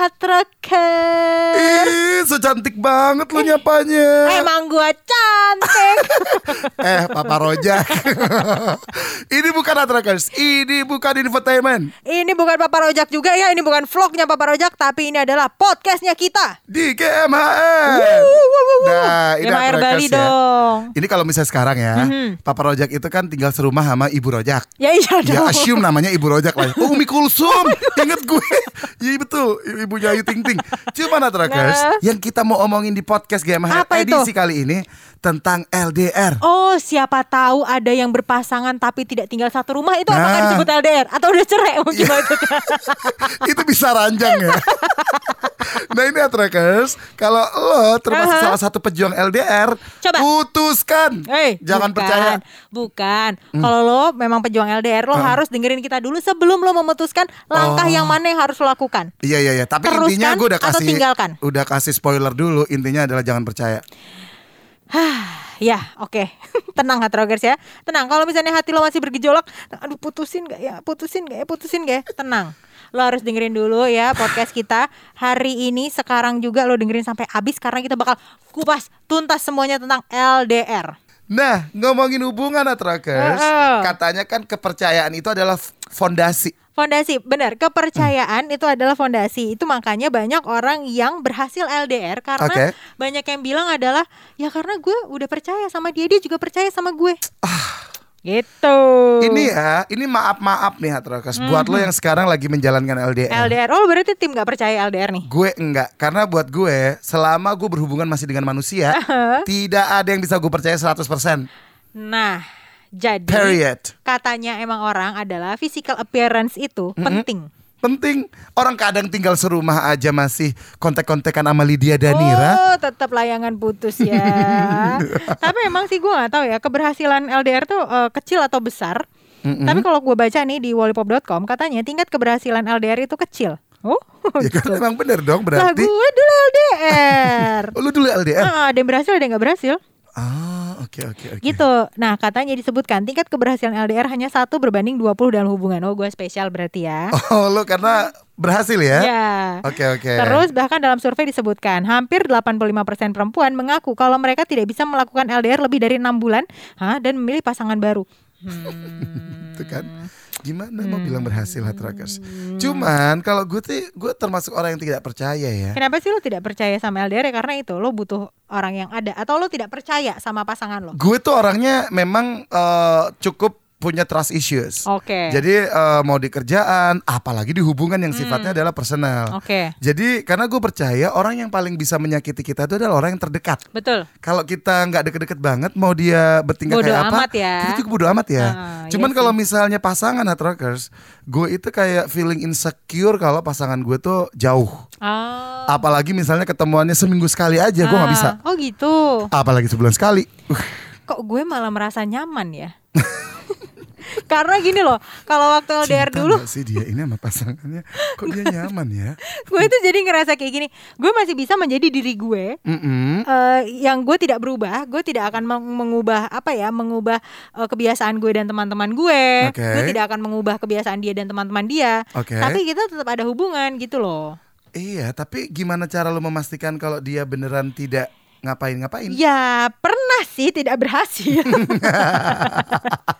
حطت Hatraker. Ih, so cantik banget lo nyapanya. Emang gua cantik. eh, Papa Rojak. ini bukan Atrakers, ini bukan infotainment. ini bukan Papa Rojak juga ya, ini bukan vlognya Papa Rojak, tapi ini adalah podcastnya kita. Di GMHR. Nah, ini GMHR Bali ya. dong. Ini kalau misalnya sekarang ya, Papa Rojak itu kan tinggal serumah sama Ibu Rojak. Ya iya Ya dong. assume namanya Ibu Rojak lah. Oh Umi Kulsum, inget gue. Iya betul, ibunya Ayu Ting Ting. Cuma Atrakers, Nah. yang kita mau omongin di podcast GMHR Apa itu? edisi kali ini tentang LDR. Oh, siapa tahu ada yang berpasangan tapi tidak tinggal satu rumah itu apakah Nah. disebut LDR atau udah cerai mungkin maksudnya. itu bisa ranjang ya. nah ini Atrakers, kalau lo termasuk Aha. salah satu pejuang LDR, Coba. putuskan. Hei, Jangan bukan, percaya. Hmm. Bukan. Kalau lo memang pejuang LDR, lo harus dengerin kita dulu sebelum lo memutuskan langkah Oh. yang mana yang harus lo lakukan. Iya iya iya, tapi Teruskan intinya gue udah atau kasih tinggalkan? udah kasih spoiler dulu, intinya adalah jangan percaya. Ya, oke. Tenang Hatrogers ya. Tenang, kalau misalnya hati lo masih bergejolak, aduh putusin gak ya, putusin gak ya, putusin gak ya, tenang. Lo harus dengerin dulu ya podcast kita Hari ini sekarang juga lo dengerin sampai habis Karena kita bakal kupas tuntas semuanya tentang LDR Nah, ngomongin hubungan Atrakers, Heeh. katanya kan kepercayaan itu adalah fondasi. Fondasi, benar. Kepercayaan itu adalah fondasi. Itu makanya banyak orang yang berhasil LDR karena Oke. banyak yang bilang adalah ya karena gue udah percaya sama dia, dia juga percaya sama gue. Gitu. Ini ya, ini maaf-maaf nih Atrakers, buat lo yang sekarang lagi menjalankan LDR. LDR. Oh, berarti tim gak percaya LDR nih. Gue enggak, karena buat gue selama gue berhubungan masih dengan manusia, tidak ada yang bisa gue percaya 100%. Nah, jadi Period. katanya emang orang adalah physical appearance itu penting. Penting, orang kadang tinggal serumah aja masih kontek-kontekan sama Lydia Danira. Oh, tetap layangan putus ya. Tapi emang sih gue nggak tahu ya keberhasilan LDR tuh eh, kecil atau besar. Tapi kalau gue baca nih di wallipop.com katanya tingkat keberhasilan LDR itu kecil. Oh, Ya kan memang bener dong lah berarti. gue dulu LDR. Lu dulu LDR? Ah, ada yang berhasil ada yang nggak berhasil. Oke oke oke. Gitu. Nah, katanya disebutkan tingkat keberhasilan LDR hanya satu berbanding 20 dalam hubungan. Oh, gue spesial berarti ya. Oh, lu karena berhasil ya? Ya. Oke oke. Terus bahkan dalam survei disebutkan hampir 85% perempuan mengaku kalau mereka tidak bisa melakukan LDR lebih dari enam bulan ha, dan memilih pasangan baru. Hmm. itu kan gimana mau bilang berhasil Hatrakers cuman kalau gue tuh gue termasuk orang yang tidak percaya ya Kenapa sih lo tidak percaya sama LDR ya? Karena itu lo butuh orang yang ada atau lo tidak percaya sama pasangan lo. gue tuh orangnya memang eh, cukup punya trust issues Oke. jadi eh, mau di kerjaan apalagi di hubungan yang sifatnya adalah personal Hmm. Oke. jadi karena gue percaya orang yang paling bisa menyakiti kita itu adalah orang yang terdekat Betul. kalau kita nggak deket-deket banget mau dia bertingkah Bodo kayak apa amat ya. kita juga bodo amat ya Ah, cuman iya kalau misalnya pasangan Hatrockers gue itu kayak feeling insecure kalau pasangan gue tuh jauh Oh. apalagi misalnya ketemuannya seminggu sekali aja gue nggak Ah, bisa Oh gitu. apalagi sebulan sekali Uh, Kok gue malah merasa nyaman ya? Karena gini loh, kalau waktu LDR cinta dulu sih dia ini sama pasangannya? Kok dia nyaman ya? Gue itu jadi ngerasa kayak gini gue masih bisa menjadi diri gue Mm-mm. eh, yang gue tidak berubah gue tidak akan meng- mengubah apa ya mengubah eh, kebiasaan gue dan teman-teman gue. Oke. gue tidak akan mengubah kebiasaan dia dan teman-teman dia. Oke. tapi kita tetap ada hubungan gitu loh. Iya tapi gimana cara lo memastikan kalau dia beneran tidak ngapain-ngapain? Ya pernah sih tidak berhasil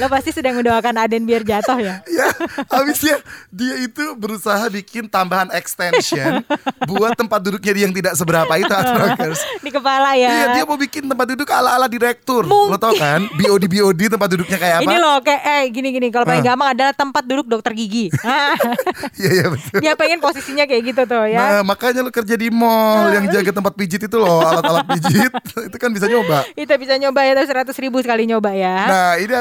lo pasti sedang mendoakan Aden biar jatuh ya Ya, habisnya dia itu berusaha bikin tambahan extension buat tempat duduknya dia yang tidak seberapa itu Atrokers. di kepala Iya, ya dia mau bikin tempat duduk ala-ala direktur. Mungkin. Lo tau kan? BOD BOD tempat duduknya kayak apa? ini loh kayak eh gini gini kalau paling gampang adalah tempat duduk dokter gigi Iya, iya betul. dia pengen posisinya kayak gitu tuh ya Nah, makanya lo kerja di mall yang jaga tempat pijit itu loh, alat-alat pijit. itu kan bisa nyoba. Kita bisa nyoba ya seratus ribu sekali nyoba ya. Nah, ini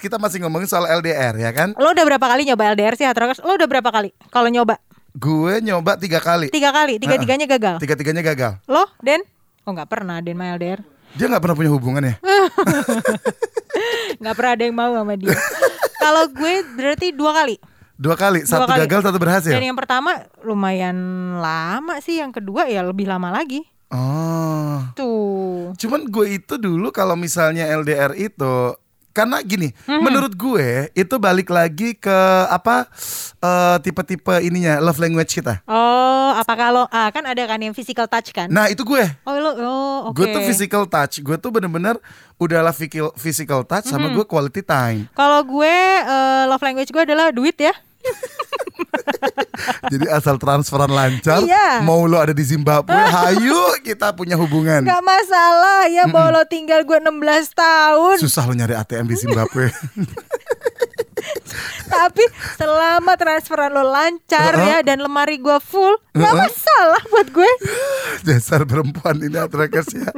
Kita masih ngomongin soal LDR ya kan? Lo udah berapa kali nyoba LDR sih Hatrakas? Lo udah berapa kali? Kalau nyoba Gue nyoba tiga kali. tiga kali, tiga tiganya gagal. Tiga-tiganya gagal. Lo Den? Oh nggak pernah Den sama LDR. Dia nggak pernah punya hubungan ya? Nggak pernah ada yang mau sama dia. Kalau gue berarti dua kali. Dua kali, satu kali. gagal, satu berhasil. Dan yang pertama lumayan lama sih, yang kedua ya lebih lama lagi. Oh. Tuh. Cuman gue itu dulu kalau misalnya LDR itu Karena gini, Mhm. menurut gue itu balik lagi ke apa eh, tipe-tipe ininya love language kita. Oh, apa kalau ah, kan ada kan yang physical touch kan? Nah itu gue. Oh lo, oh oke. Gue tuh physical touch. Gue tuh bener-bener udahlah physical, physical touch sama Mhm. gue quality time. Kalau gue eh, love language gue adalah duit ya. Jadi asal transferan lancar, Iya. mau lo ada di Zimbabwe, hayu kita punya hubungan. Gak masalah ya, mau lo tinggal gue 16 tahun. Susah lo nyari ATM di Zimbabwe. Tapi selama transferan lo lancar Uh-uh. ya dan lemari gue full, gak Uh-uh. masalah buat gue. Dasar perempuan ini Atrakers ya.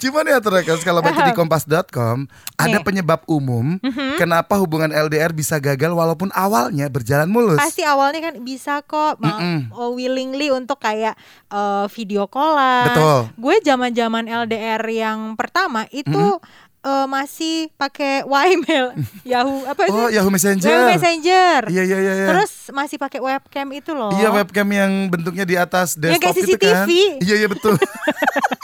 Cuman ya Atrakers kalau baca di kompas.com ada Nih. penyebab umum kenapa hubungan LDR bisa gagal walaupun awalnya berjalan mulus. Pasti awalnya kan bisa kok Mm-mm. oh, willingly untuk kayak eh, video callan. Betul. Gue zaman-zaman LDR yang pertama itu eh, masih pakai Ymail, Yahoo apa sih? Oh, Yahoo Messenger. Yahoo Messenger. Iya iya iya. iya. Terus masih pakai webcam itu loh. Iya webcam yang bentuknya di atas Yang desktop kayak itu kan. CCTV. Iya iya betul.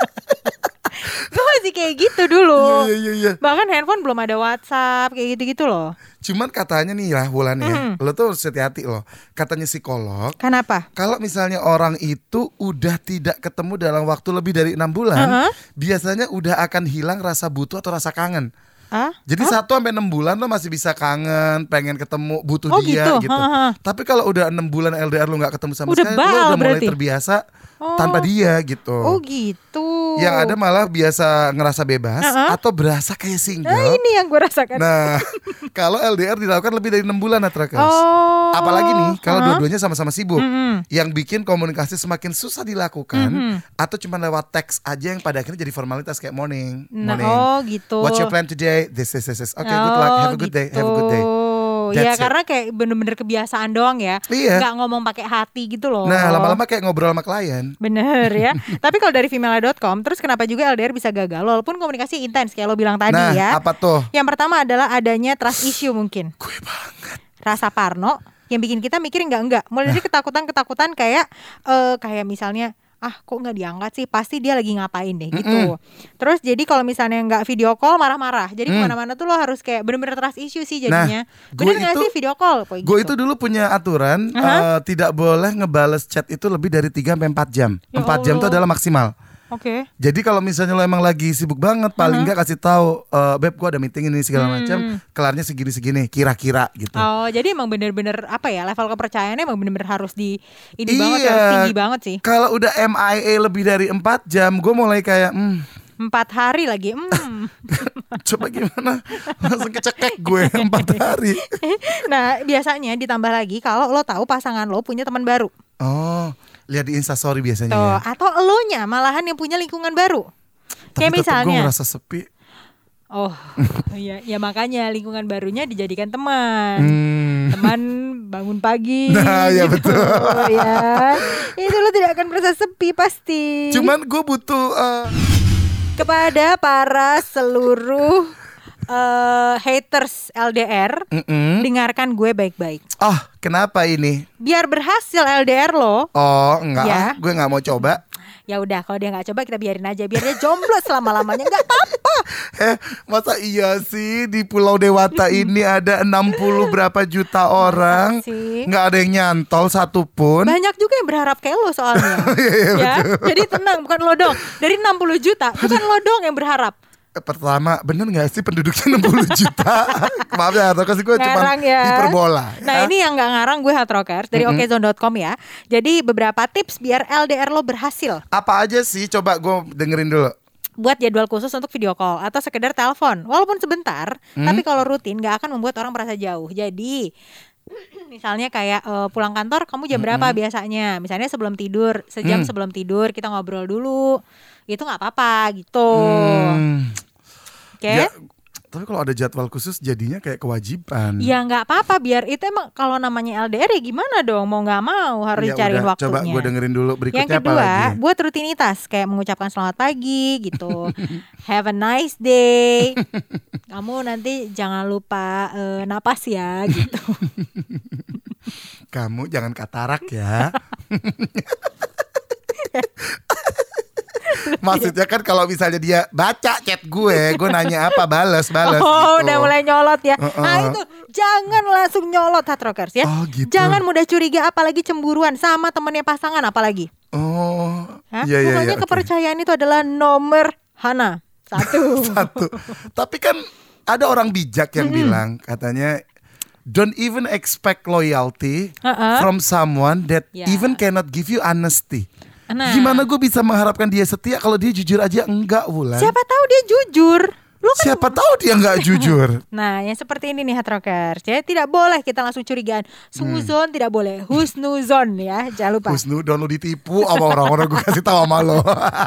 Kayak gitu dulu. Iya iya iya. Bahkan handphone belum ada WhatsApp kayak gitu-gitu loh. Cuman katanya nih ya Wulan ya, Mhm. lo tuh harus hati-hati loh. Katanya psikolog, Kenapa? kalau misalnya orang itu udah tidak ketemu dalam waktu lebih dari enam bulan, Uh-huh. biasanya udah akan hilang rasa butuh atau rasa kangen. Ah? Jadi satu sampai enam bulan lo masih bisa kangen, pengen ketemu, butuh Oh, dia gitu. gitu. Ha-ha. Tapi kalau udah enam bulan LDR lo nggak ketemu sama Udah sekali, lo baal udah mulai berarti. terbiasa Oh. tanpa dia gitu. Oh gitu. Yang ada malah biasa ngerasa bebas Ha-ha. atau berasa kayak single. Nah, ini yang gue rasakan. Nah, kalau LDR dilakukan lebih dari enam bulan Atrakers. Oh. Apalagi nih kalau Uh-huh. dua-duanya sama-sama sibuk, Mm-mm. yang bikin komunikasi semakin susah dilakukan, Mhm. atau cuma lewat teks aja yang pada akhirnya jadi formalitas kayak morning, Nah, morning. oh gitu. What's your plan today? This is this is. Oke, good luck. Have a good day. Have a good day. Oh, Ya That's it. karena kayak bener-bener kebiasaan doang ya. Iya. Nggak ngomong pakai hati gitu loh. Nah, lama-lama kayak ngobrol sama klien. Bener ya. Tapi kalau dari female.com, terus kenapa juga LDR bisa gagal? Walaupun komunikasi intens kayak lo bilang tadi nah, ya. apa tuh? Yang pertama adalah adanya trust issue mungkin. Gue banget. Rasa parno yang bikin kita mikir enggak-enggak. Mulai dari ketakutan-ketakutan kayak eh kayak misalnya ah kok nggak diangkat sih pasti dia lagi ngapain deh gitu terus jadi kalau misalnya nggak video call marah-marah jadi Mm. ke mana-mana tuh lo harus kayak bener-bener trust issue sih Nah, jadinya gue bener nggak itu- sih video call Gue gitu. itu dulu punya aturan Aha. eh, tidak boleh ngebales chat itu lebih dari 3 sampai 4 jam. Ya 4 jam itu adalah maksimal. Oke Jadi kalau misalnya lo emang lagi sibuk banget, paling nggak kasih tahu, eh, beb, gue ada meeting ini segala macam, kelarnya segini-segini, kira-kira gitu. Hmm. Oh, jadi emang bener-bener apa ya level kepercayaannya emang bener-bener harus di ini Iya. banget ya, harus tinggi banget sih. Kalau udah MIA lebih dari 4 jam, gue mulai kayak, hmm, Empat hari lagi, hmm. coba gimana? Langsung kecekek gue 4 hari. nah biasanya ditambah lagi kalau lo tahu pasangan lo punya teman baru, Oh, lihat di Instastory biasanya tuh, ya. atau elonya malahan yang punya lingkungan baru. Kayak Tapi gue misalnya, ngerasa sepi. oh, ya, ya makanya lingkungan barunya dijadikan teman. Hmm. Teman bangun pagi. Nah, ya gitu, betul. ya. Itu lo tidak akan merasa sepi pasti. Cuman gue butuh eh, kepada para seluruh eh, haters LDR, mm-mm. dengarkan gue baik-baik. Oh, kenapa ini? Biar berhasil LDR lo, Oh, enggak, Ya. ah, gue nggak mau coba. ya udah kalau dia nggak coba kita biarin aja, biar dia jomblo selama lamanya nggak apa-apa. Eh, masa iya sih di Pulau Dewata ini ada 60 berapa juta orang? Nggak ada yang nyantol satupun. Banyak juga yang berharap kayak lo soalnya, Iya, ya. Jadi tenang, bukan lo dong. Dari 60 juta, bukan lo dong yang berharap. Pertama, bener nggak sih penduduknya 60 juta? Maaf ya, kasih gue cuma ya. hiperbola. Nah ya. ini yang nggak ngarang gue hard rockers dari okezone.com ya. Jadi beberapa tips biar LDR lo berhasil. apa aja sih? Coba gue dengerin dulu. buat jadwal khusus untuk video call atau sekedar telepon walaupun sebentar tapi kalau rutin nggak akan membuat orang merasa jauh jadi misalnya kayak eh, pulang kantor kamu jam berapa biasanya misalnya sebelum tidur sejam Mm. sebelum tidur kita ngobrol dulu itu nggak apa-apa gitu Hmm. Oke Ya, tapi kalau ada jadwal khusus jadinya kayak kewajiban. ya nggak apa-apa biar itu emang kalau namanya LDR ya gimana dong mau nggak mau harus Ya cariin udah, waktunya Coba gue dengerin dulu berikutnya Yang kedua, apa lagi? buat rutinitas kayak mengucapkan selamat pagi gitu. Have a nice day. Kamu nanti jangan lupa eh, napas ya gitu. Kamu jangan katarak ya. Maksudnya kan kalau misalnya dia baca chat gue, gue nanya apa, bales, bales. Oh, gitu. udah mulai nyolot ya. Uh-uh. Nah, itu jangan langsung nyolot hard rockers ya. Oh, gitu. Jangan mudah curiga apalagi cemburuan sama temannya pasangan apalagi. Oh, Hah? iya iya Pokoknya iya. kepercayaan itu adalah nomor Hana. Satu. Satu. Tapi kan ada orang bijak yang bilang katanya don't even expect loyalty Uh-uh. from someone that Ya. even cannot give you honesty. Nah. Gimana gue bisa mengharapkan dia setia kalau dia jujur aja enggak Wulan? Siapa tahu dia jujur. Lu kan Siapa tahu dia enggak jujur. Nah, yang seperti ini nih hard rockers. Ya, tidak boleh kita langsung curigaan. Suzon tidak boleh. Husnuzon ya, jangan lupa. Husnudon lu ditipu sama orang-orang gue kasih tahu sama lo.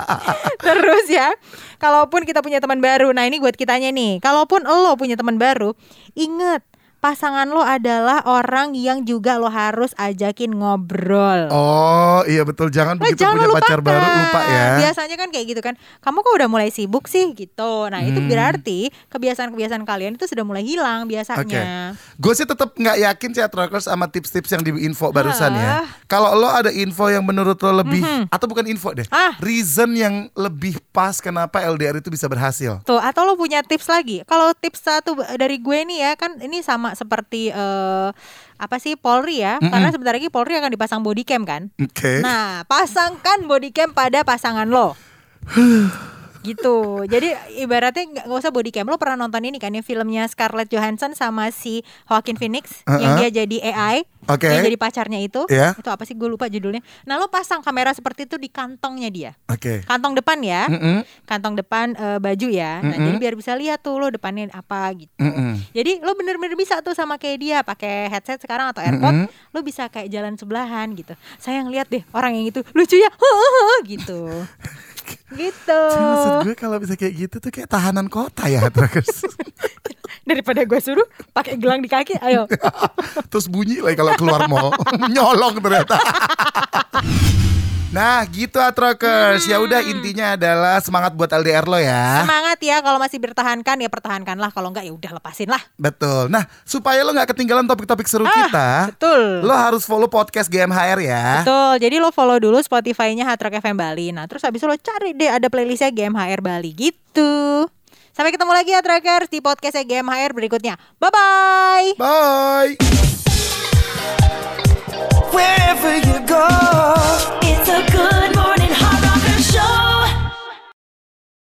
Terus ya, kalaupun kita punya teman baru, nah ini buat kitanya nih. Kalaupun lo punya teman baru, inget pasangan lo adalah orang yang juga lo harus ajakin ngobrol. oh iya betul jangan Lo begitu jangan punya pacar baru lupa ya. Biasanya kan kayak gitu kan. Kamu kok udah mulai sibuk sih gitu. Nah, itu Hmm. berarti kebiasaan-kebiasaan kalian itu sudah mulai hilang biasanya. gue sih tetap nggak yakin sih Rockers sama tips-tips yang di info barusan ya. Kalau lo ada info yang menurut lo lebih atau bukan info deh, Ah. reason yang lebih pas kenapa LDR itu bisa berhasil. Tuh, atau lo punya tips lagi? Kalau tips satu dari gue nih ya, kan ini sama seperti eh, apa sih Polri ya? Karena sebentar lagi Polri akan dipasang body cam kan? Oke. Nah, pasangkan body cam pada pasangan lo. gitu. Jadi ibaratnya nggak nggak usah body cam. Lo pernah nonton ini kan yang filmnya Scarlett Johansson sama si Joaquin Phoenix yang Uh-uh. dia jadi AI, Oke. yang jadi pacarnya itu. Iya. Itu apa sih? Gue lupa judulnya. Nah, lo pasang kamera seperti itu di kantongnya dia. Oke. Kantong depan ya Mm-mm. kantong depan eh, baju ya. Nah, Mm-mm. jadi biar bisa lihat tuh lo depannya apa gitu. Mm-mm. Jadi lo bener-bener bisa tuh sama kayak dia pakai headset sekarang atau AirPod, lo bisa kayak jalan sebelahan gitu. Sayang lihat deh orang yang itu lucu ya, gitu. gitu. Jadi Maksud gue kalau bisa kayak gitu tuh kayak tahanan kota ya. Daripada gue suruh pakai gelang di kaki, ayo. Terus bunyi lagi kalau keluar mall. Nyolong ternyata. Nah gitu Atrokers Ya udah intinya adalah semangat buat LDR lo ya Semangat ya kalau masih bertahankan ya pertahankanlah, kalau enggak ya udah lepasin lah. Betul Nah supaya lo gak ketinggalan topik-topik seru Ah, kita betul. Lo harus follow podcast GMHR ya Betul, jadi lo follow dulu Spotify-nya Hard Rock FM Bali. Nah, terus habis itu lo cari deh ada playlistnya GMHR Bali gitu. Sampai ketemu lagi ya Trackers di podcastnya GMHR berikutnya. Bye-bye. Bye Wherever you go, It's a good